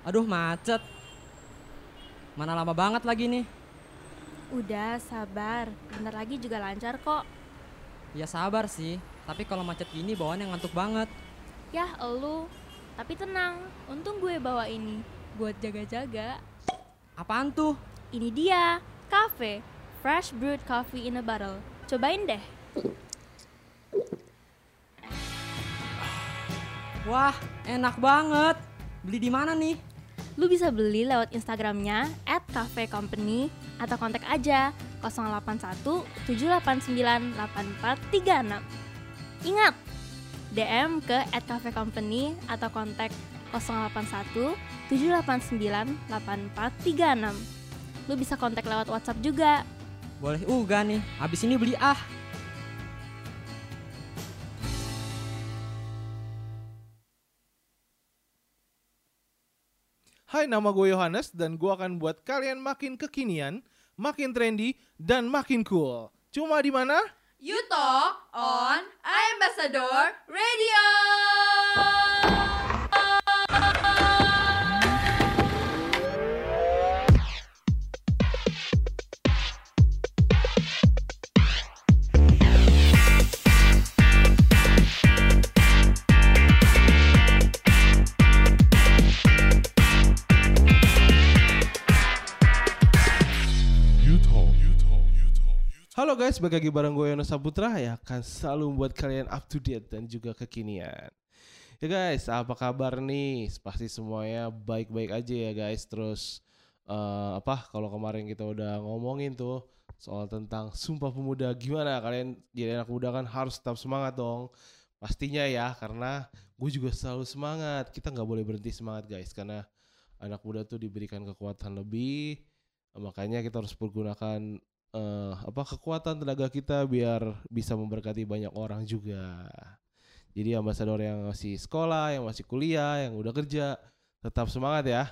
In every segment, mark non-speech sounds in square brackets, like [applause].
Aduh macet. Mana lama banget lagi nih. Udah, sabar. Bentar lagi juga lancar kok. Ya sabar sih, tapi kalau macet gini bawaannya ngantuk banget. Yah, elu. Tapi tenang, untung gue bawa ini buat jaga-jaga. Apaan tuh? Ini dia, cafe. Fresh brewed coffee in a bottle. Cobain deh. Wah, enak banget. Beli di mana nih? Lu bisa beli lewat Instagramnya at cafe company atau kontak aja 081 789 8436. Ingat, DM ke at cafe company atau kontak 081 789 8436. Lu bisa kontak lewat WhatsApp juga. Boleh uga nih. Habis ini beli ah. Hai, nama gue Yohanes dan gue akan buat kalian makin kekinian, makin trendy, dan makin cool. Cuma di mana? You Talk on Ambassador Radio. Halo guys, balik lagi bareng gue Yono Saputra ya akan selalu membuat kalian up to date dan juga kekinian. Ya guys, apa kabar nih? Pasti semuanya baik-baik aja ya guys. Terus eh, apa? Kalau kemarin kita udah ngomongin tuh soal tentang Sumpah Pemuda, gimana kalian jadi anak muda kan harus tetap semangat dong. Pastinya ya, karena gue juga selalu semangat. Kita nggak boleh berhenti semangat guys, karena anak muda tuh diberikan kekuatan lebih. Makanya kita harus pergunakan eh, apa kekuatan tenaga kita biar bisa memberkati banyak orang juga. Jadi ambasador yang masih sekolah, yang masih kuliah, yang udah kerja, tetap semangat ya.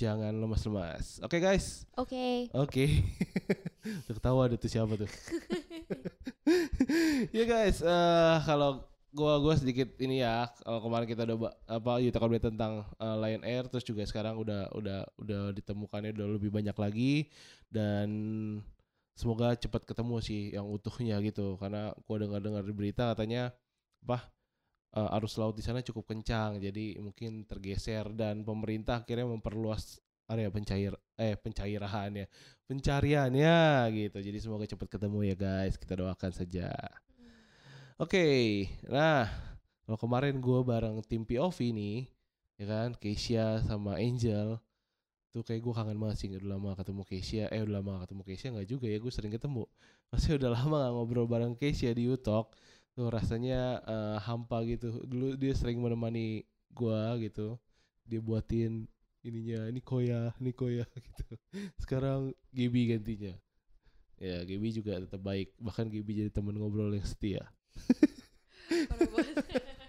Jangan lemas-lemas. Oke guys. Oke. Oke. [laughs] Tuh Ketawa ada tuh siapa tuh. [laughs] ya guys, eh kalau gua gua sedikit ini ya, kalau kemarin kita udah apa Yuta Kabel tentang eh, Lion Air terus juga sekarang udah udah udah ditemukannya udah lebih banyak lagi dan semoga cepat ketemu sih yang utuhnya gitu. Karena gua dengar-dengar di berita katanya apa eh, arus laut di sana cukup kencang jadi mungkin tergeser. Dan pemerintah akhirnya memperluas area pencair eh pencairan ya pencariannya gitu. Jadi semoga cepat ketemu ya guys. Kita doakan saja. Oke nah kalau kemarin gua bareng tim POV nih ya kan Keisha sama Angel tuh kayak gue kangen banget sih udah lama ketemu Keisha. Eh udah lama ketemu Keisha nggak juga ya gue sering ketemu. Masih udah lama gak ngobrol bareng Keisha di Utok tuh rasanya eh, hampa gitu. Dulu dia sering menemani gua gitu. Dia buatin ininya ini koya ini koya [laughs] gitu. Sekarang Gibi gantinya. Ya Gibi juga tetap baik. Bahkan Gibi jadi teman ngobrol yang setia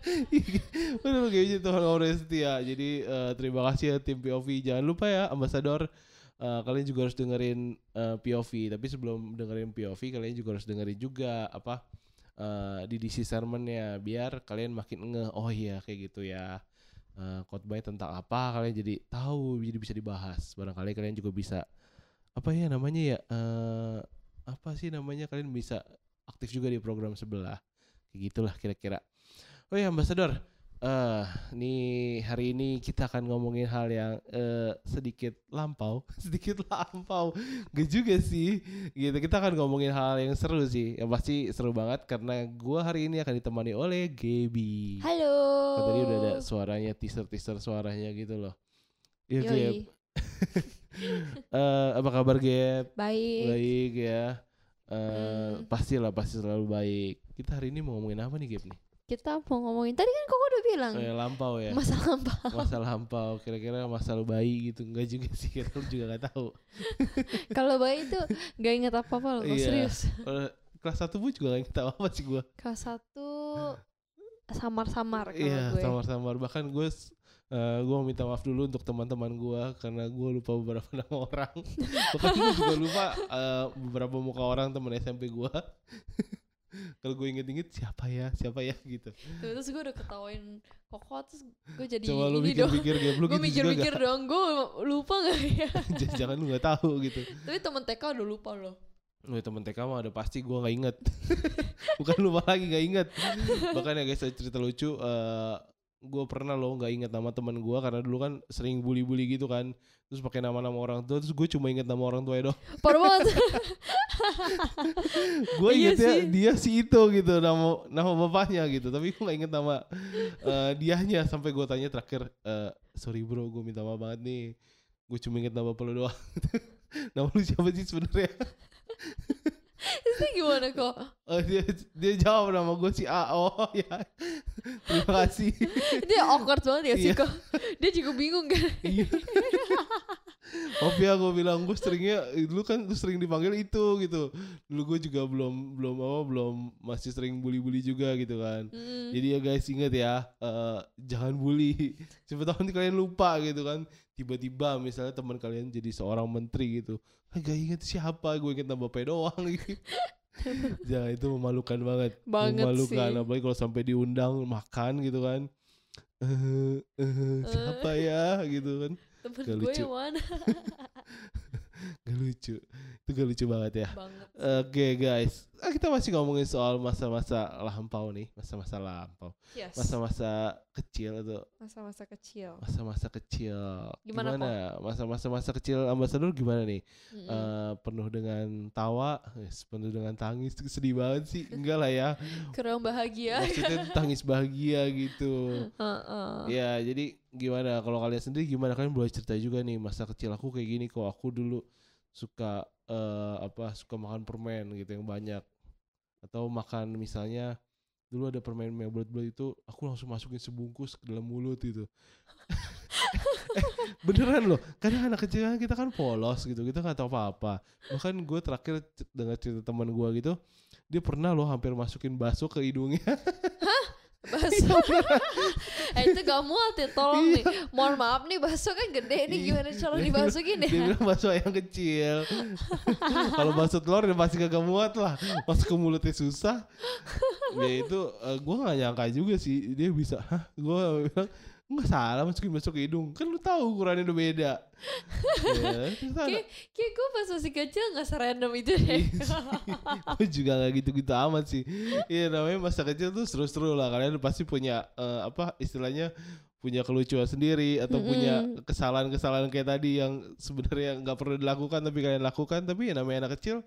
Jadi teman ngobrol yang setia jadi eh, terima kasih ya tim POV jangan lupa ya ambasador eh, kalian juga harus dengerin eh, POV tapi sebelum dengerin POV kalian juga harus dengerin juga apa eh, di DC sermonnya biar kalian makin ngeh. Oh iya kayak gitu ya. Eh, khotbah tentang apa kalian jadi tahu jadi bisa dibahas. Barangkali kalian juga bisa apa ya namanya ya eh apa sih namanya kalian bisa aktif juga di program sebelah. Kayak gitulah kira-kira oh ya ambasador eh nih hari ini kita akan ngomongin hal yang eh, sedikit lampau [laughs] sedikit lampau gak juga sih gitu kita akan ngomongin hal yang seru sih yang pasti seru banget karena gua hari ini akan ditemani oleh Gaby Halo. Kan tadi udah ada suaranya teaser-teaser suaranya gitu loh. Iya. Yoi. [laughs] Eh, apa kabar Gap? Baik. Baik ya. Eh Hmm. pastilah pasti selalu baik. Kita hari ini mau ngomongin apa nih Gap nih? Kita mau ngomongin tadi kan koko udah bilang Eh, lampau ya. masa lampau Masa lampau. Kira-kira masa lu bayi gitu enggak juga sih kita [laughs] juga nggak tahu. [laughs] kalau bayi itu nggak inget apa apa loh Iya. serius Eh, kelas satu pun juga nggak tahu apa sih gua. kelas satu samar-samar kalau Iya, gue samar-samar. Bahkan gue eh gue mau minta maaf dulu untuk teman-teman gue karena gue lupa beberapa [laughs] nama orang. Bahkan gue juga lupa eh, beberapa muka orang teman SMP gue. Kalau gue inget-inget siapa ya? Siapa ya? Gitu. Terus gue udah ketawain koko terus gue jadi coba lu dong mikir-mikir gue gitu juga mikir-mikir dong gue lupa gak ya? [laughs] Gak jangan lu nggak tahu gitu. Tapi temen TK udah lupa loh. Lu temen TK mah ada pasti gue nggak inget. [laughs] Bukan lupa lagi nggak inget. Bahkan ya guys cerita lucu eh gue pernah loh nggak inget nama teman gue karena dulu kan sering bully-bully gitu kan. Terus pakai nama-nama orang tua terus gue cuma inget nama orang tua dong parah banget [laughs] [laughs] gue Iya ingetnya sih. dia si itu gitu nama nama bapaknya gitu. Tapi gue nggak inget nama eh dianya sampai gue tanya terakhir eh sorry bro gue minta maaf banget nih. Gue cuma inget nama bapak lu doang. [laughs] Nama lu siapa sih sebenarnya? [laughs] Itu gimana kok? Oh, dia dia jawab nama gue si A. Oh ya. Terima kasih. Dia awkward banget ya sih Iya. kok. Dia juga bingung kan? Iya. Ya gue bilang gue seringnya dulu kan lu sering dipanggil itu gitu. Dulu gue juga belum belum apa belum masih sering bully-bully juga gitu kan. Hmm. Jadi ya guys ingat ya eh, jangan bully. [laughs] Siapa tahu nanti kalian lupa gitu kan. Tiba-tiba misalnya teman kalian jadi seorang menteri gitu. Gak inget siapa, gue inget nama bapak doang gitu. [laughs] Jangan itu memalukan banget. Banget memalukan sih. apalagi kalau sampai diundang makan gitu kan. Eh, eh, siapa ya gitu kan. Temen Gak gue lucu. yang mana [laughs] Gak lucu. Itu gak lucu banget ya. banget Oke guys, Ah, kita masih ngomongin soal masa-masa lampau nih, masa-masa lampau, yes masa-masa kecil atau masa-masa kecil masa-masa kecil. Gimana, Masa-masa masa kecil ambasador gimana nih? Mm-mm. Eh, penuh dengan tawa, yes, penuh dengan tangis, sedih banget sih, enggak lah ya. [laughs] kurang bahagia Maksudnya tangis bahagia gitu. Heeh. Ya, jadi gimana kalau kalian sendiri gimana kalian boleh cerita juga nih masa kecil aku kayak gini kok aku dulu suka eh, apa suka makan permen gitu yang banyak atau makan misalnya dulu ada permen yang bulat-bulat itu aku langsung masukin sebungkus ke dalam mulut gitu. [laughs] Eh, beneran loh kadang anak kecil kan kita kan polos gitu kita nggak tahu apa-apa. Bahkan gue terakhir dengar cerita teman gue gitu dia pernah loh hampir masukin bakso ke hidungnya [laughs] bakso [laughs] eh itu gak muat ya tolong nih mohon maaf nih bakso kan gede nih Iya. gimana cara Dia dimasukin bilang- Dia bilang bakso yang kecil. [laughs] Kalau bakso telur ya pasti kagak muat lah. Masuk ke mulutnya susah. ya itu eh, gua nggak nyangka juga sih dia bisa. Hah? Gua bilang nggak salah masukin masuk ke hidung. Kan lu tahu ukurannya udah beda. [laughs] ya, ada- kayak kayak gue pas masih kecil gak serandom itu deh. [laughs] gue juga gak gitu-gitu amat sih. Iya namanya masa kecil tuh seru-seru lah. Kalian pasti punya eh, apa istilahnya punya kelucuan sendiri atau punya kesalahan-kesalahan kayak tadi yang sebenarnya nggak perlu dilakukan tapi kalian lakukan. Tapi ya namanya anak kecil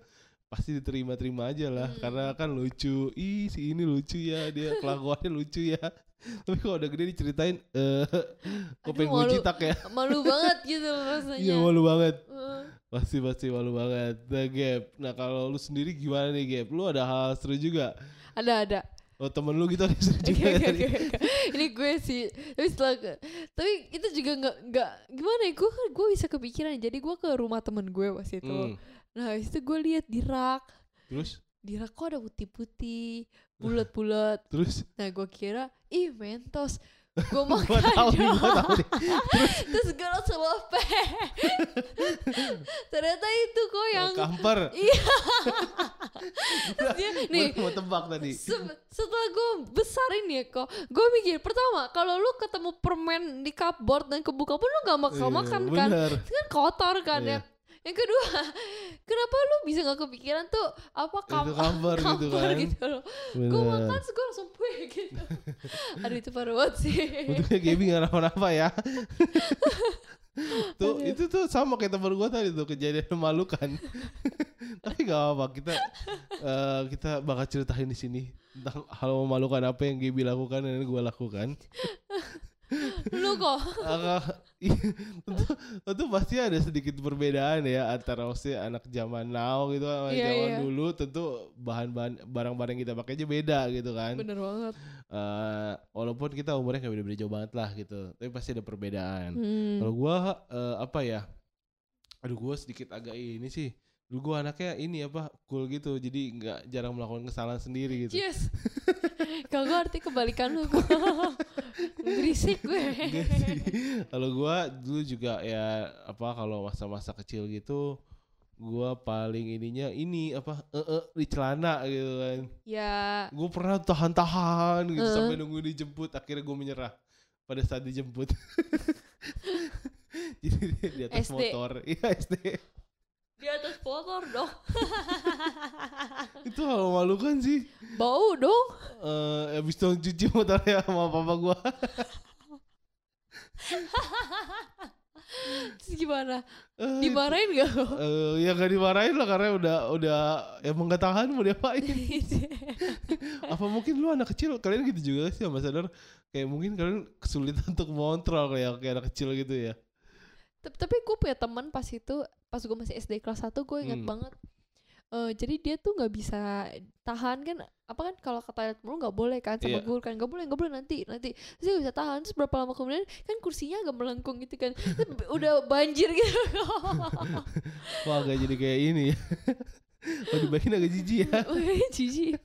pasti diterima-terima aja lah. Karena kan lucu. Ih si ini lucu ya. Dia kelakuannya lucu ya tapi kalau udah gede diceritain eh kok pengen gue citak ya malu banget gitu rasanya iya malu banget Pasti pasti malu banget. The Gap. Nah kalau lu sendiri gimana nih Gap? Lu ada hal seru juga? ada ada Oh temen lu gitu ada seru juga oke, tadi. oke, oke. ini gue sih tapi setelah tapi itu juga nggak nggak gimana ya gue gue bisa kepikiran jadi gue ke rumah temen gue pas itu Hmm. nah itu gue lihat di rak Terus di rak kok ada putih-putih bulat-bulat terus nah gue kira ih mentos gue gua [laughs] tahu nih, makan gua tahu nih. [laughs] terus gue langsung [laughs] ternyata itu kok yang Kamper. iya terus dia nih mau tebak tadi. Se- setelah gue besarin ya kok gue mikir pertama kalau lu ketemu permen di cupboard dan kebuka pun lu gak bakal Iya, makan kan itu kan kotor kan Iya. ya yang kedua [laughs] kenapa lu bisa gak kepikiran tuh apa kam Itu kamper gitu [laughs] kan. gitu loh gue makan gue langsung puy [laughs] gitu aduh itu parah banget sih Untungnya Gaby gak kenapa-napa ya. tuh itu tuh sama kayak temen gua tadi tuh kejadian memalukan. Tapi gak apa-apa kita eh, kita bakal ceritain di sini tentang hal memalukan apa yang Gaby lakukan dan gua lakukan. Lu kok tentu, [laughs] tentu pasti ada sedikit perbedaan ya antara maksudnya anak zaman now gitu sama Iya, zaman iya. dulu tentu bahan-bahan barang-barang kita pakai aja beda gitu kan. bener banget Eh, walaupun kita umurnya nggak beda-beda jauh banget lah gitu, tapi pasti ada perbedaan. hmm. Kalau gua eh, apa ya? Aduh gua sedikit agak ini sih. Dulu gua anaknya ini apa cool gitu, jadi nggak jarang melakukan kesalahan sendiri gitu. Yes. [laughs] Kalau gue arti kebalikan lu. [laughs] Berisik gue. Kalau gua dulu juga ya apa kalau masa-masa kecil gitu gua paling ininya ini apa eh eh, di celana gitu kan Ya, gue pernah tahan-tahan gitu Eh. sampai nunggu dijemput akhirnya gue menyerah pada saat dijemput [laughs] jadi di atas SD. motor iya SD di atas motor dong. [laughs] itu hal memalukan sih Bau dong. eh habis itu cuci motornya sama papa gue Terus gimana? Eh, Dimarahin gak lo? eh, ya gak dimarahin lah karena udah udah emang gak tahan mau diapain [laughs] apa mungkin lu anak kecil kalian gitu juga sih ambasador kayak mungkin kalian kesulitan untuk mengontrol kayak kayak anak kecil gitu ya tapi, tapi gue punya teman pas itu pas gue masih SD kelas 1 gue ingat Hmm. banget Eh, jadi dia tuh nggak bisa tahan kan apa kan kalau ke toilet mulu nggak boleh kan sama Iya. guru kan nggak boleh nggak boleh nanti nanti. Terus dia bisa tahan terus berapa lama kemudian kan kursinya agak melengkung gitu kan b- [laughs] udah banjir gitu. Wah agak jadi kayak ini. [laughs] Oh dibagiin agak jijik ya. [laughs] Jijik.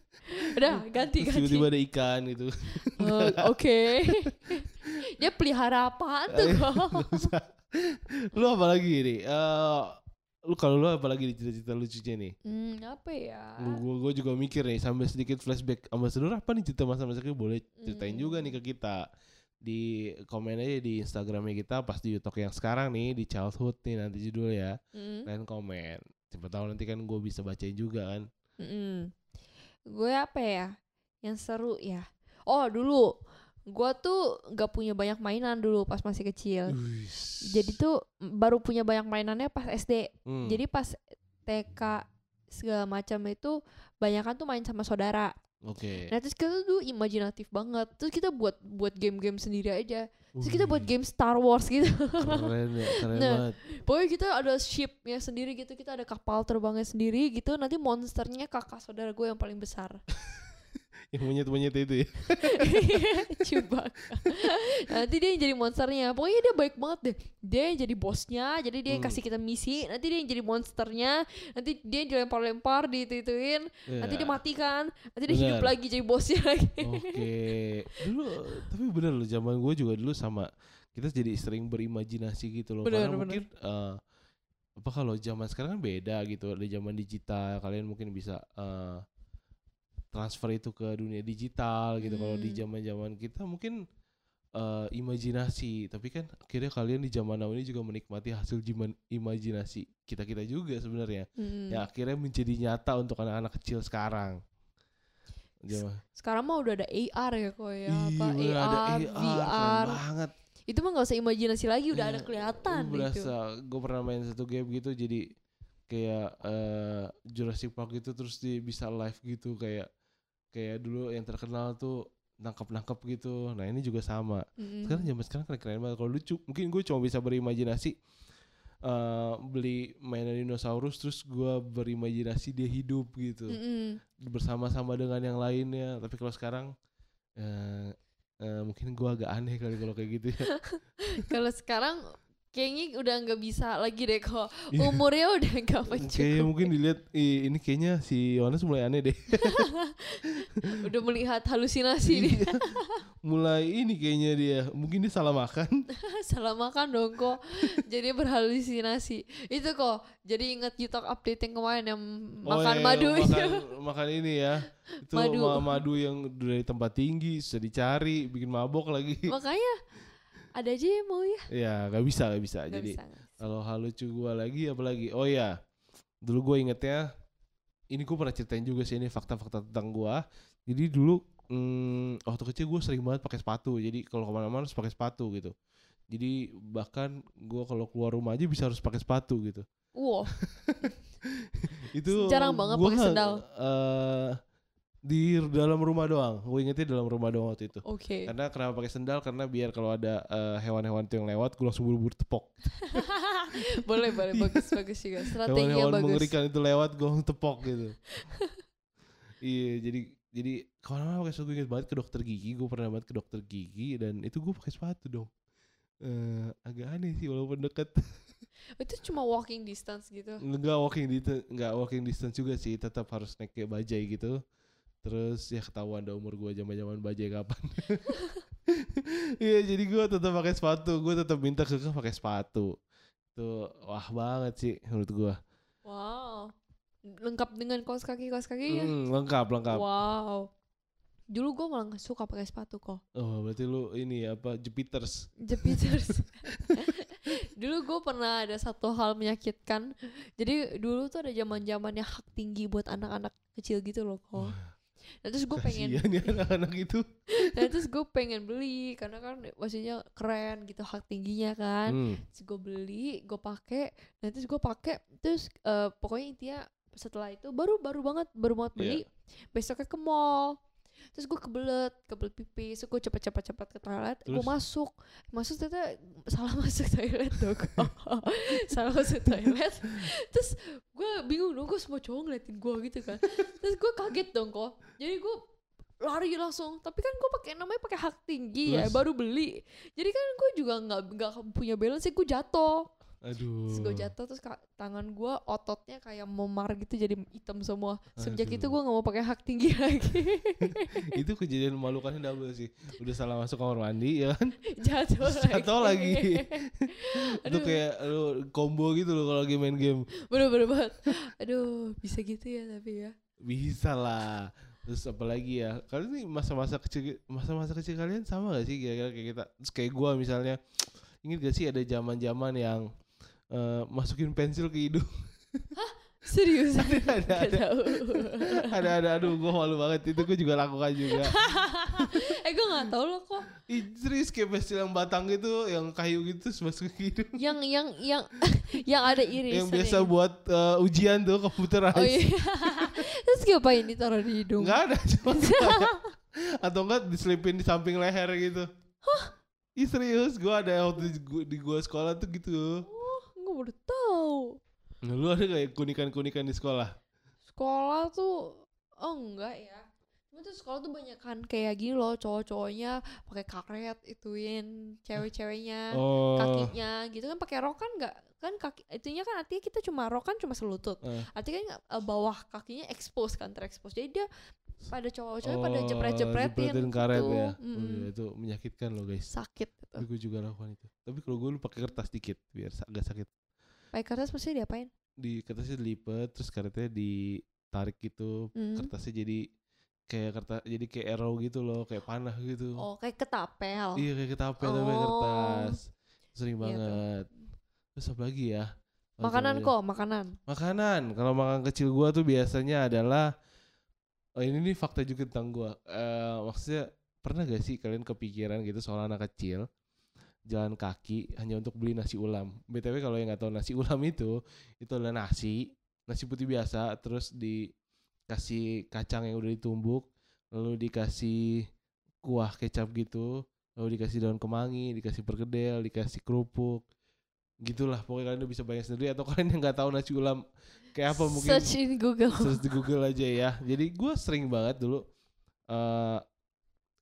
Udah ganti Terus ganti. tiba-tiba ada ikan gitu. Oh, oke. Dia pelihara apaan tuh kok. [laughs] lu apa lagi nih Eh, lu kalau lu apa lagi di cerita-cerita lucunya nih? Hmm, apa ya? Lu gua, gua juga mikir nih sambil sedikit flashback ambasador apa nih cerita masa-masa kecil boleh ceritain juga nih ke kita. Di komen aja di Instagramnya kita pas di YouTube yang sekarang nih di childhood nih nanti judul ya. Hmm. kalian komen. Siapa tahu nanti kan gue bisa bacain juga kan. Mm-mm. Gue apa ya? Yang seru ya. Oh dulu, gue tuh nggak punya banyak mainan dulu pas masih kecil. Uish. Jadi tuh baru punya banyak mainannya pas SD. Hmm. Jadi pas TK segala macam itu banyakan tuh main sama saudara. oke Nah terus kita tuh imajinatif banget. Terus kita buat buat game-game sendiri aja. Terus kita buat game Star Wars gitu. keren ya [laughs] keren Nah, banget Pokoknya kita ada shipnya sendiri gitu. Kita ada kapal terbangnya sendiri gitu. Nanti monsternya kakak saudara gue yang paling besar. [laughs] yang monyet monyet itu ya [laughs] Cubaka. Nanti dia yang jadi monsternya. Pokoknya dia baik banget deh. Dia yang jadi bosnya. Jadi dia yang Hmm. kasih kita misi. Nanti dia yang jadi monsternya. Nanti dia yang dilempar-lempar, diitu-ituin. Nanti dia Ya. mati kan. Nanti dia hidup Benar. lagi jadi bosnya [laughs] lagi. Oke, dulu tapi bener loh zaman gue juga dulu sama kita jadi sering berimajinasi gitu loh. Bener, Karena bener. mungkin eh, apa kalau zaman sekarang kan beda gitu. Ada zaman digital, kalian mungkin bisa eh, transfer itu ke dunia digital gitu. Kalau di Hmm. zaman-zaman kita mungkin eh, imajinasi, tapi kan akhirnya kalian di zaman now ini juga menikmati hasil jiman- imajinasi kita kita juga sebenarnya. Hmm. Ya akhirnya menjadi nyata untuk anak-anak kecil sekarang. Zaman- Sekarang mah udah ada AR ya kok ya. Apa Iya, bener, ada AR, VR. banget. Itu mah gak usah imajinasi lagi. Udah Iya, ada kelihatan Gue gitu. berasa, gue pernah main satu game gitu jadi kayak eh, Jurassic Park gitu terus dia bisa live gitu kayak kayak dulu yang terkenal tuh nangkep-nangkep gitu. Nah ini juga sama. Mm-mm. Sekarang zaman sekarang keren-keren banget. Kalau lucu, mungkin gue cuma bisa berimajinasi eh, beli mainan dinosaurus terus gue berimajinasi dia hidup gitu Mm-mm. bersama-sama dengan yang lainnya. Tapi kalau sekarang eh eh, mungkin gue agak aneh kali kalau kayak gitu ya. [laughs] Kalau sekarang kayaknya udah nggak bisa lagi deh kok. Iya. Umurnya udah nggak Kayaknya cukup. mungkin dilihat "Ih, ini kayaknya si Yohanes mulai aneh deh. [laughs] udah melihat halusinasi nih. Iya. mulai ini kayaknya dia. Mungkin dia salah makan. [laughs] Salah makan dong kok. jadi berhalusinasi. Itu kok. Jadi inget YouTube update yang kemarin yang makan iya, madu. Makan, [laughs] makan ini ya. Itu Madu. madu. madu yang dari tempat tinggi susah dicari, bikin mabok lagi. Makanya ada aja yang mau ya. ya nggak bisa nggak bisa. Nggak Jadi kalau hal lucu gua lagi apa lagi? Oh ya, dulu gue ingetnya ini gue pernah ceritain juga sih ini fakta-fakta tentang gua. Jadi dulu hmm, waktu kecil gue sering banget pakai sepatu. Jadi kalau ke mana-mana harus pakai sepatu gitu. Jadi bahkan gua kalau keluar rumah aja bisa harus pakai sepatu gitu. Wow. [laughs] Itu Jarang banget pakai sendal. Di dalam rumah doang. Gue ingetnya dalam rumah doang waktu itu. Oke. Karena kenapa pakai sendal? Karena biar kalau ada eh, hewan-hewan itu yang lewat, gue langsung buru-buru tepok. [laughs] boleh boleh bagus bagus juga. Strategi yang hewan-hewan bagus. mengerikan itu lewat gue langsung tepok gitu [laughs] iya jadi jadi ke mana-mana pakai sepatu gue inget banget ke dokter gigi gue pernah banget ke dokter gigi dan itu gue pakai sepatu dong Eh agak aneh sih walaupun deket [laughs] Itu cuma walking distance gitu. nggak walking distance nggak walking distance juga sih tetap harus naik kayak bajai gitu terus ya ketahuan dah umur gue zaman zaman bajai kapan [laughs] iya jadi gue tetap pakai sepatu gue tetap minta ke pakai sepatu tuh wah banget sih menurut gue Wow. Lengkap dengan kaos kaki kaos kaki ya. Hmm, lengkap lengkap. Wow. Dulu gue malah suka pakai sepatu kok. Oh berarti lu ini apa Jupiters. Jupiters. [laughs] [laughs] dulu gue pernah ada satu hal menyakitkan. Jadi dulu tuh ada zaman zamannya hak tinggi buat anak-anak kecil gitu loh kok. Nah terus gue [laughs] pengen, Kasian ya anak-anak itu. [laughs] nah terus gue pengen beli karena kan maksudnya keren gitu hak tingginya kan. Hmm. Terus gue beli, gue pakai, nah terus gue pakai, terus eh, pokoknya intinya setelah itu baru baru banget baru banget beli, besoknya ke mall. Terus gue kebelet, kebelet pipis, terus gue cepet-cepet cepet ke toilet, gue masuk, masuk ternyata salah [laughs] masuk toilet dong, [laughs] salah masuk toilet, terus gue bingung dong, gue semua cowok ngeliatin gue gitu kan, terus gue kaget dong kok, jadi gue lari langsung, tapi kan gue pakai namanya pakai hak tinggi ya, baru beli, jadi kan gue juga nggak nggak punya balance, sih gue jatuh, Aduh. Terus gue jatuh terus tangan gue ototnya kayak memar gitu jadi hitam semua. Sejak itu Aduh. gue nggak mau pakai hak tinggi [laughs] lagi. [laughs] itu kejadian memalukannya double sih. Udah salah masuk kamar mandi ya kan. [laughs] jatuh lagi. Jatuh lagi. itu Aduh. kayak lu combo gitu loh kalau lagi main game. Bener-bener banget. Aduh bisa gitu ya tapi ya. Bisa lah. Terus apa lagi ya? Kalian nih masa-masa kecil masa-masa kecil kalian sama gak sih kira-kira kayak kita? Terus kayak gua misalnya Ingat gak sih ada zaman-zaman yang eh, masukin pensil ke hidung? Serius? ada, Gak ada, tahu. ada, ada, aduh, gue malu banget. Itu gue juga lakukan juga. [laughs] eh gue nggak tahu loh kok. Ih, serius kayak pensil yang batang gitu, yang kayu gitu, masuk ke hidung. Yang yang yang [laughs] yang ada irisan. yang biasa buat eh, ujian tuh komputerized. Oh iya. [laughs] Terus ngapain ditaruh di hidung? Enggak ada, cuma atau enggak diselipin di samping leher gitu. Ih serius, gua ada waktu di gua sekolah tuh gitu. Oh, gue tahu. Nah, lu ada kayak kunikan-kunikan di sekolah? sekolah tuh oh enggak ya cuma tuh sekolah tuh banyak kan kayak gini loh cowok-cowoknya pakai karet ituin cewek-ceweknya Oh. kakinya gitu kan pakai rok kan enggak kan kaki itunya kan artinya kita cuma rok kan cuma selutut Eh. artinya kan eh, bawah kakinya expose kan terekspos jadi dia pada cowok-cowok pada Oh, jepret-jepretin jepretin karet gitu. ya. Oh, Mm-mm. iya, itu menyakitkan loh guys. sakit gitu. Tapi gue juga lakukan itu. Tapi kalau gue lu pakai kertas dikit biar agak sakit. Pakai kertas pasti diapain Di kertasnya dilipet, terus karetnya ditarik gitu. Hmm. Kertasnya jadi kayak kertas jadi kayak arrow gitu loh, kayak panah gitu. oh kayak ketapel Iya kayak ketapel tapi Oh. kertas. Sering Iya tuh. banget. Terus apa lagi ya? Makanan kok makanan. Makanan. Kalau makan kecil gua tuh biasanya adalah oh ini nih fakta juga tentang gua. Eh maksudnya pernah gak sih kalian kepikiran gitu soal anak kecil jalan kaki hanya untuk beli nasi ulam. BTW kalau yang nggak tahu nasi ulam [laughs] itu itu adalah nasi, nasi putih biasa terus dikasih kacang yang udah ditumbuk, lalu dikasih kuah kecap gitu, lalu dikasih daun kemangi, dikasih perkedel, dikasih kerupuk. Gitulah pokoknya kalian udah bisa bayangin sendiri atau kalian yang nggak tahu nasi ulam kayak apa mungkin search in Google terus di Google aja ya. Jadi gue sering banget dulu eh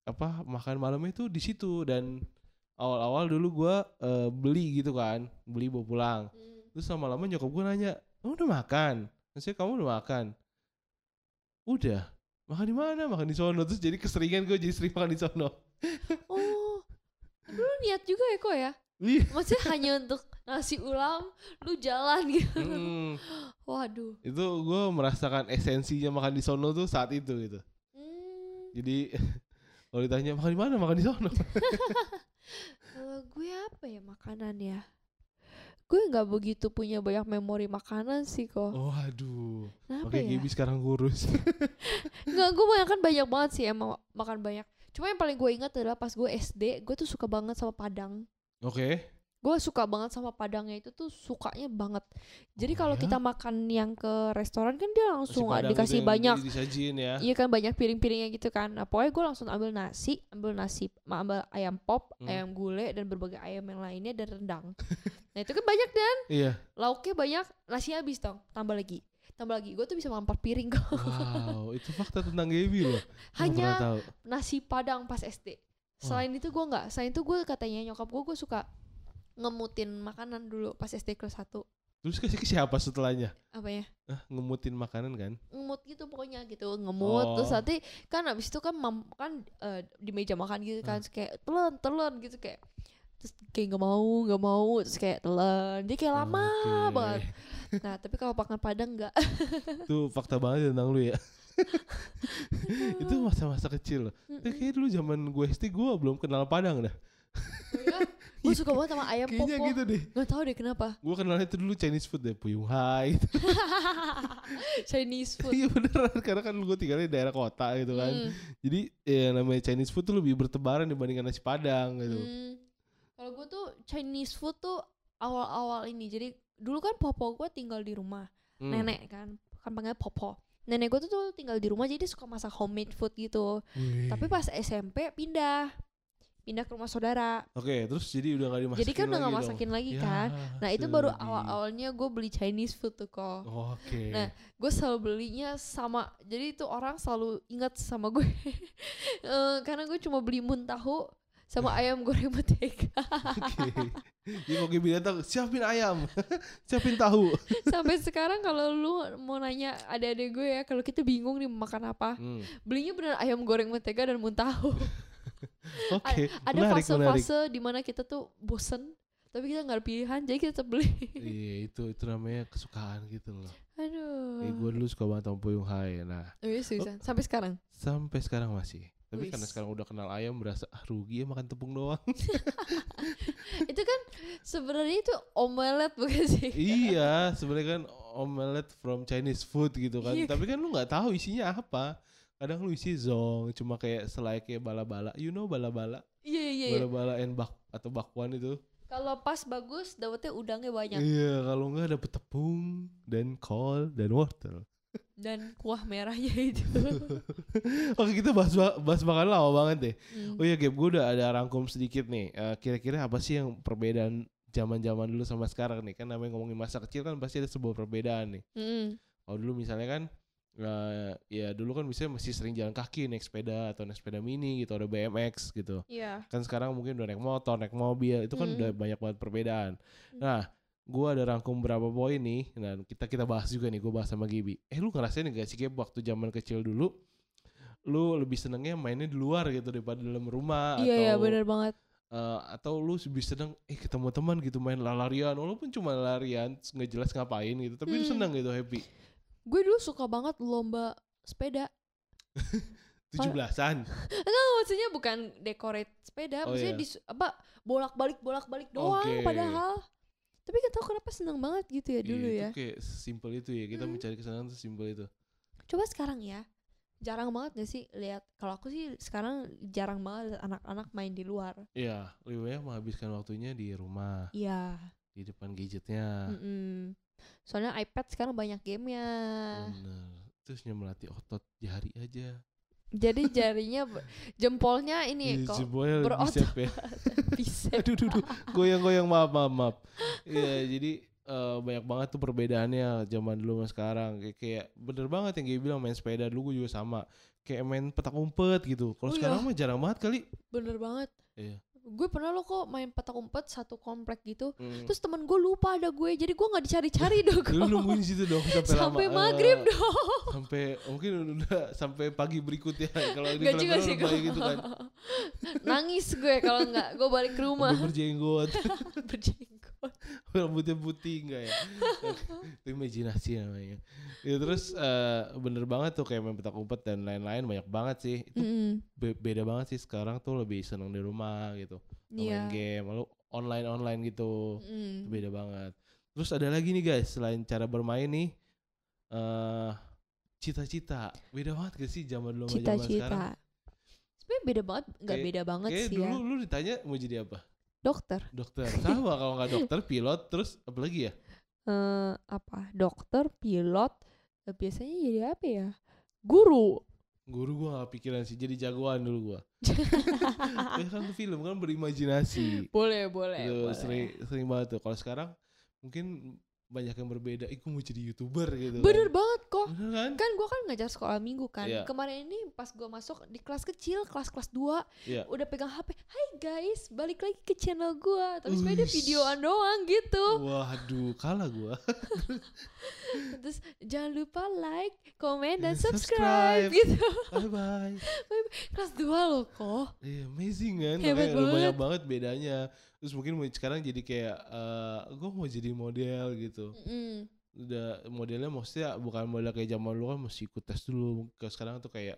apa makan malamnya itu di situ dan awal-awal dulu gue beli gitu kan, beli bawa pulang. Terus lama-lama nyokap gue nanya, kamu udah makan? Maksudnya kamu udah makan? Udah. Makan di mana? Makan di sono. Terus jadi keseringan gue jadi sering makan di sono. Oh, lu niat juga ya kok ya? Iya. Maksudnya hanya untuk nasi ulam, lu jalan gitu. Hmm, Waduh. itu gue merasakan esensinya makan di sono tuh saat itu gitu. Hmm, Jadi [laughs] kalau ditanya makan di mana? Makan di sono. [laughs] kalau gue apa ya makanan ya? Gue nggak begitu punya banyak memori makanan sih kok. Oh aduh. Kenapa Oke, ya? Gibi sekarang kurus. [laughs] Nggak, gue banyak kan banyak banget sih emang makan banyak. Cuma yang paling gue ingat adalah pas gue SD, gue tuh suka banget sama Padang. Oke. Gue suka banget sama Padangnya itu tuh sukanya banget. Jadi Oh kalau ya? kita makan yang ke restoran kan dia langsung dikasih banyak. ya. Iya kan banyak piring-piringnya gitu kan. Nah pokoknya gue langsung ambil nasi, ambil nasi, ambil ayam pop, Hmm. ayam gule dan berbagai ayam yang lainnya dan rendang. [laughs] nah itu kan banyak dan Iya. lauknya banyak, nasi habis dong, tambah lagi, tambah lagi. Gue tuh bisa makan 4 piring kok. Wow, itu fakta tentang Gaby loh. [laughs] Hanya nasi padang pas SD. Selain itu gue nggak. Selain itu gue katanya nyokap gue gue suka ngemutin makanan dulu pas SD kelas 1 Terus kasih ke siapa setelahnya? apa ya Ah, ngemutin makanan kan? ngemut gitu pokoknya gitu ngemut terus Oh. nanti kan abis itu kan mam, kan eh, di meja makan gitu kan Hmm. terus kayak telan telan gitu kayak terus kayak nggak mau nggak mau terus kayak telan dia kayak lama Oke. banget Nah, tapi kalau makan Padang enggak. [laughs] Itu fakta banget tentang lu ya. itu masa-masa kecil. loh. Tapi kayak dulu zaman gue SD gue belum kenal Padang dah. Gue suka banget sama ayam Kayaknya popo. gitu deh. Gak tau deh kenapa. Gue kenalnya itu dulu Chinese food deh, Puyung Hai. [laughs] Chinese food. Iya beneran karena kan gue tinggalnya di daerah kota gitu kan. Mm, Jadi ya namanya Chinese food tuh lebih bertebaran dibandingkan nasi Padang gitu. mm. Kalau gue tuh Chinese food tuh awal-awal ini. Jadi dulu kan popo gue tinggal di rumah. Hmm. Nenek kan. Kan panggilnya popo. Nenek gue tuh, tuh tinggal di rumah jadi suka masak homemade food gitu. Wih. Tapi pas SMP pindah. Pindah ke rumah saudara. Oke, terus jadi udah gak dimasakin jadi kan udah gak dong. masakin lagi Ya, kan. Nah itu baru awal-awalnya gue beli Chinese food tuh kok. Oke. Nah, gue selalu belinya sama jadi itu orang selalu ingat sama gue [laughs] Eh, karena gue cuma beli muntahu sama [laughs] ayam goreng mentega Oke. [laughs] Jadi kalau Gaby datang, siapin ayam, siapin tahu. sampai sekarang kalau lu mau nanya adik-adik gue ya kalau kita bingung nih mau makan apa Hmm. belinya bener ayam goreng mentega dan muntahu [laughs] Oke, ada menarik, menarik. fase-fase di mana kita tuh bosen tapi kita nggak ada pilihan jadi kita tetap beli [laughs] Iya, itu itu namanya kesukaan gitu loh. aduh Eh, gue dulu suka banget sama Puyung Hai. Nah, Oh, iya, seriusan. sampai sekarang sampai sekarang masih. Tapi karena Wis. sekarang udah kenal ayam berasa ah, rugi ya makan tepung doang. [laughs] itu kan sebenarnya itu omelet bukan sih iya, sebenarnya kan omelet from Chinese food gitu kan. Iya. Tapi kan lu nggak tahu isinya apa. Kadang lu isi zong, cuma kayak selai kayak bala-bala. You know bala-bala? iya iya iya Bala-bala and bak atau bakwan itu. Kalau pas bagus, dapetnya udangnya banyak Iya, kalau nggak dapet tepung dan kol dan wortel. dan kuah merahnya itu. [laughs] Oke, kita bahas bahas makanan lama banget deh. Hmm. Oh iya, Gap, gue udah ada rangkum sedikit nih. Eh, Kira-kira apa sih yang perbedaan zaman-zaman dulu sama sekarang nih? Kan namanya ngomongin masa kecil kan pasti ada sebuah perbedaan nih. Mm. Kalau dulu misalnya kan eh, ya dulu kan misalnya masih sering jalan kaki naik sepeda atau naik sepeda mini gitu ada BMX gitu Iya. kan sekarang mungkin udah naik motor naik mobil itu kan Mm. udah banyak banget perbedaan Mm. nah gua ada rangkum berapa poin nih nah kita kita bahas juga nih gua bahas sama Gibi eh lu ngerasain gak sih kayak waktu zaman kecil dulu lu lebih senengnya mainnya di luar gitu daripada dalam rumah Iya atau iya benar banget. eh, atau lu lebih seneng eh ketemu teman gitu main larian walaupun cuma larian nggak jelas ngapain gitu tapi lu Hmm. seneng gitu happy Gue dulu suka banget lomba sepeda. [laughs] tujuh belasan Enggak maksudnya bukan decorate sepeda, Oh, maksudnya iya. di apa bolak-balik bolak-balik doang Oke. padahal. Tapi gak tau kenapa seneng banget gitu ya dulu Iya, ya. Itu kayak simpel itu ya. Kita Hmm. mencari kesenangan tuh simpel itu. Coba sekarang ya. Jarang banget gak sih lihat kalau aku sih sekarang jarang banget anak-anak main di luar. Iya, lebih banyak menghabiskan waktunya di rumah, Iya. di depan gadgetnya. Mm-mm. Soalnya iPad sekarang banyak gamenya. Bener. Terus melatih otot jari aja. Jadi [laughs] jarinya jempolnya ini Iya, kok jempolnya berotot. ya. [laughs] bicep. [laughs] aduh, aduh, aduh. Goyang-goyang, maaf, maaf, maaf. Iya, jadi eh, banyak banget tuh perbedaannya zaman dulu sama sekarang. Kayak, kayak bener banget yang gue bilang main sepeda dulu gue juga sama. Kayak main petak umpet gitu. Kalau Oh, sekarang iya. mah jarang banget kali. Bener banget. Iya. Gue pernah lo kok main petak umpet satu komplek gitu. Hmm. Terus temen gue lupa ada gue. Jadi gue nggak dicari-cari [laughs] dong. Lu nungguin situ dong sampai, Sampai lama. maghrib Eh, dong. sampai mungkin udah sampai pagi berikutnya kalau di Gak juga sih gue. kayak gitu kan [laughs] Nangis gue kalau nggak. Gue balik ke rumah. berjenggot [laughs] Berjenggot. [laughs] rambutnya putih enggak ya itu imajinasi namanya ya terus eh, bener banget tuh kayak main petak umpet dan lain-lain banyak banget sih itu Mm-mm. be- beda banget sih sekarang tuh lebih seneng di rumah gitu main game lalu online online gitu Mm. Itu beda banget terus ada lagi nih guys selain cara bermain nih eh cita-cita beda banget gak sih zaman dulu sama zaman sekarang Cita-cita. Sebenarnya beda banget. Nggak beda banget sih dulu ya. lu ditanya mau jadi apa? Dokter. Dokter. Sama kalau nggak dokter, pilot, terus apa lagi ya? eh apa? Dokter, pilot. eh, biasanya jadi apa ya? Guru. Guru gua gak pikiran sih, jadi jagoan dulu gua. [laughs] ya kan tuh film kan berimajinasi. boleh, boleh. Boleh. sering sering banget tuh. Kalau sekarang mungkin banyak yang berbeda. Ih, gua mau jadi youtuber gitu. Bener kan. banget kok. Bener kan? Kan gua kan ngajar sekolah minggu kan. Iya. Kemarin ini pas gua masuk di kelas kecil, kelas-kelas 2, Iya. udah pegang HP. Hai guys, balik lagi ke channel gua. Tapi sebenarnya dia videoan doang gitu. Waduh, kalah gua. [laughs] Terus jangan lupa like, komen dan Eh, subscribe, subscribe. gitu. bye [laughs] bye. Kelas 2 loh kok. Iya, amazing kan? Hebat Makanya banyak banget bedanya. Terus mungkin sekarang jadi kayak eh gua mau jadi model gitu. Mm. udah modelnya maksudnya bukan model kayak zaman dulu kan mesti ikut tes dulu ke sekarang tuh kayak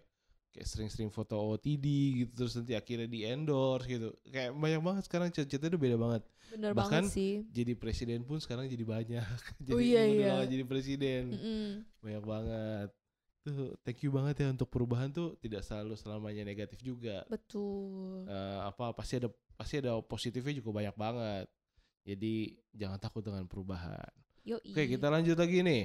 kayak sering-sering foto OTD gitu terus nanti akhirnya di endorse gitu kayak banyak banget sekarang cita-cita udah beda banget Bener Bahkan banget sih. jadi presiden pun sekarang jadi banyak [laughs] jadi Oh iya, iya. jadi presiden Mm-mm. banyak banget tuh thank you banget ya untuk perubahan tuh tidak selalu selamanya negatif juga. Betul. Eh, apa pasti ada pasti ada positifnya juga banyak banget. Jadi jangan takut dengan perubahan Yo Oke kita lanjut lagi nih.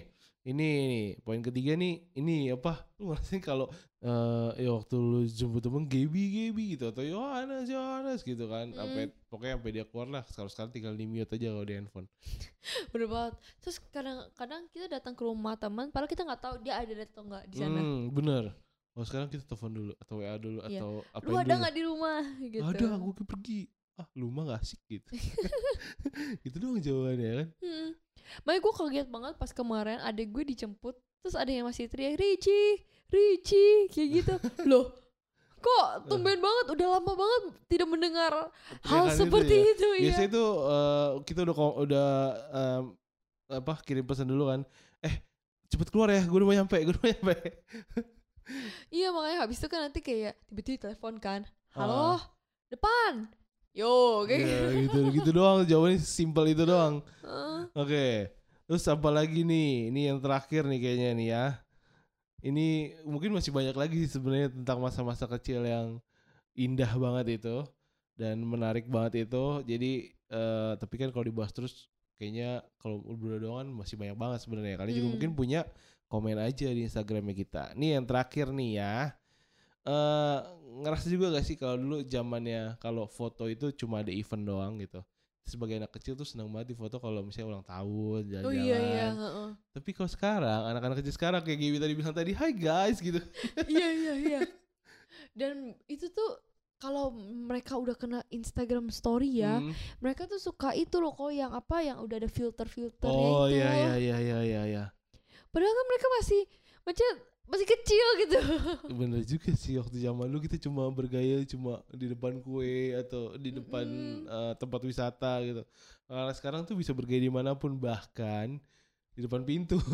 Ini nih poin ketiga nih. Ini apa? Lu ngerasain kalau eh ya waktu lu jemput temen Gaby Gaby gitu atau Yohanes Yohanes gitu kan. Hmm. Sampai pokoknya sampai dia keluar lah. Sekarang sekarang tinggal di mute aja kalau di handphone. [laughs] Bener banget. Terus kadang-kadang kita datang ke rumah teman, padahal kita nggak tahu dia ada atau nggak di sana. Hmm, bener. Oh sekarang kita telepon dulu atau WA dulu Iya. atau apa Lu ada nggak di rumah? [laughs] Gitu. Ada, gue pergi. Ah, lu mah gak asik gitu. [laughs] gitu doang jawabannya kan. Hmm. Makanya gue kaget banget pas kemarin adek gue dijemput, terus ada yang masih teriak Ricci, Ricci, kayak gitu. [laughs] Loh, kok tumben banget, udah lama banget tidak mendengar hal Teriakan itu seperti ya. itu, ya. Biasanya itu eh, kita udah udah em, apa kirim pesan dulu kan. Eh cepet keluar ya, gue udah mau nyampe, gue udah mau nyampe. Iya makanya habis itu kan nanti kayak tiba-tiba telepon kan, Ah. halo, depan, yo, kayak Ya, gitu. gitu doang jawabannya simpel itu doang. Oke. Terus apa lagi nih? Ini yang terakhir nih kayaknya nih ya. Ini mungkin masih banyak lagi sih sebenarnya tentang masa-masa kecil yang indah banget itu dan menarik banget itu. Jadi eh, tapi kan kalau dibahas terus kayaknya kalau berdua doang kan masih banyak banget sebenarnya. Kalian juga Hmm. mungkin punya komen aja di Instagramnya kita. Nih yang terakhir nih ya. Eh ngerasa juga gak sih kalau dulu zamannya kalau foto itu cuma ada event doang gitu sebagai anak kecil tuh senang banget di foto kalau misalnya ulang tahun Oh jalan-jalan iya iya, heeh. tapi kalau sekarang anak-anak kecil sekarang kayak Gibi tadi bilang tadi Hai guys gitu [laughs] iya iya iya. [laughs] Dan itu tuh kalau mereka udah kena Instagram story ya, Hmm. mereka tuh suka itu loh kok yang apa yang udah ada filter-filternya oh itu. iya iya iya iya iya iya Padahal kan mereka masih macam masih kecil gitu. bener juga sih waktu zaman dulu kita cuma bergaya cuma di depan kue atau di depan Mm-mm. eh, tempat wisata gitu karena sekarang tuh bisa bergaya di mana pun bahkan di depan pintu [laughs]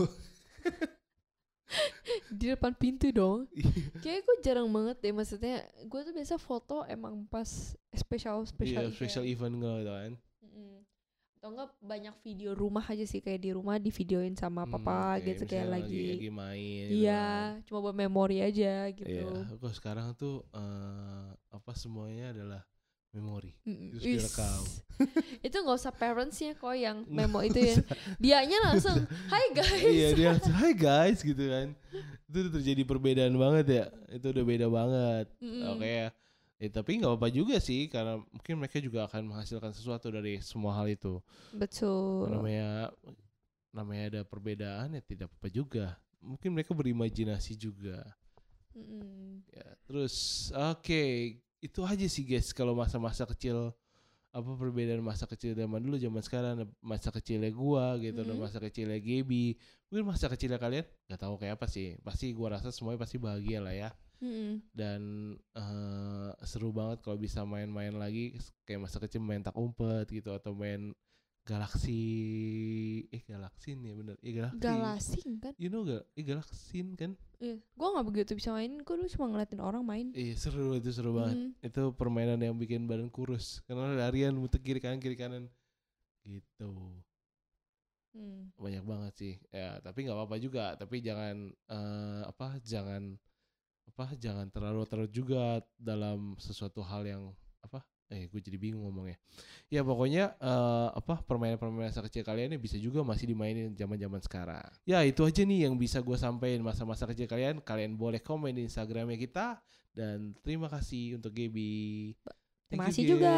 Di depan pintu dong. [laughs] Iya. Kayak gue jarang banget deh maksudnya. Gue tuh biasa foto emang pas special special Iya, event. special event gitu kan. Atau enggak banyak video rumah aja sih kayak di rumah di videoin sama Hmm, papa kayak gitu kayak lagi. lagi main gitu Iya, kan. cuma buat memori aja gitu. Iya, kok sekarang tuh eh, apa semuanya adalah memori. Mm-mm. Terus direkam. [laughs] Itu nggak usah parentsnya kok yang memo itu ya. Dianya langsung, Hai guys. iya dia langsung, Hai guys gitu kan. Itu terjadi perbedaan banget ya. Itu udah beda banget. Mm-mm. Oke ya. Eh, tapi nggak apa-apa juga sih karena mungkin mereka juga akan menghasilkan sesuatu dari semua hal itu. Betul. Namanya namanya ada perbedaan ya tidak apa-apa juga. Mungkin mereka berimajinasi juga. Mm-mm. Ya, terus oke, itu aja sih guys kalau masa-masa kecil apa perbedaan masa kecil zaman dulu zaman sekarang masa kecilnya gua gitu dan Mhm. masa kecilnya Gaby mungkin masa kecilnya kalian nggak tahu kayak apa sih pasti gua rasa semuanya pasti bahagia lah ya Mm-mm. dan eh, seru banget kalau bisa main-main lagi kayak masa kecil main tak umpet gitu atau main galaksi eh galaksin ya bener iya galaksi Galasing kan? you know gak eh galaksin kan Iya. Gua nggak begitu bisa main. Gua dulu cuma ngeliatin orang main. Iya seru itu seru banget. Mm. Itu permainan yang bikin badan kurus karena larian muter kiri kanan kiri kanan gitu. Mm. Banyak banget sih. Ya tapi nggak apa-apa juga. Tapi jangan eh, apa jangan apa jangan terlalu terlalu juga dalam sesuatu hal yang apa eh gue jadi bingung ngomongnya. Ya pokoknya eh, apa permainan-permainan masa kecil kalian ini bisa juga masih dimainin zaman-zaman sekarang. Ya itu aja nih yang bisa gue sampaikan masa-masa kecil kalian. Kalian boleh komen di instagramnya kita. Dan terima kasih untuk Gaby. Terima kasih juga.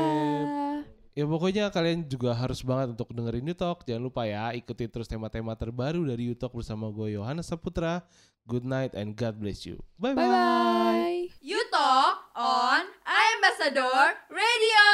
Ya pokoknya kalian juga harus banget untuk dengerin New Talk. Jangan lupa ya ikuti terus tema-tema terbaru dari New Talk bersama gue Yohanes Saputra. Good night and God bless you. Bye Bye bye. bye. You talk on Ambassador Radio.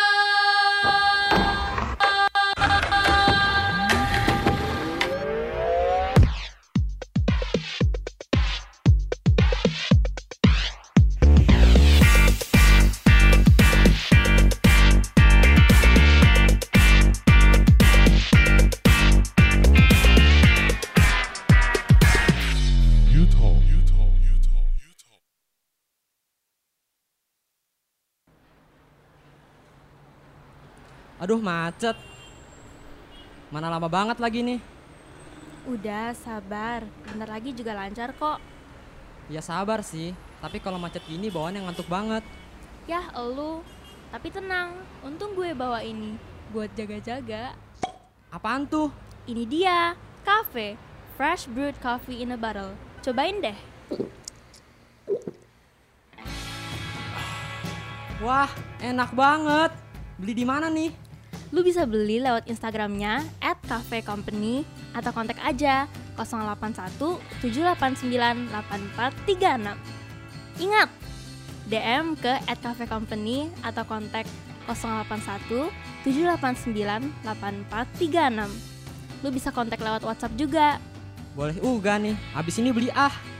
Aduh macet. Mana lama banget lagi nih. Udah, sabar. Bentar lagi juga lancar kok. Ya sabar sih, tapi kalau macet gini bawaannya ngantuk banget. Yah, elu. Tapi tenang, untung gue bawa ini buat jaga-jaga. Apaan tuh? Ini dia, cafe. Fresh brewed coffee in a bottle. Cobain deh. Wah, enak banget. Beli di mana nih? Lu bisa beli lewat Instagramnya at cafe company atau kontak aja 081 789 8436. Ingat, DM ke at cafe company atau kontak 081 789 8436. Lu bisa kontak lewat WhatsApp juga. Boleh uga nih. Abis ini beli ah.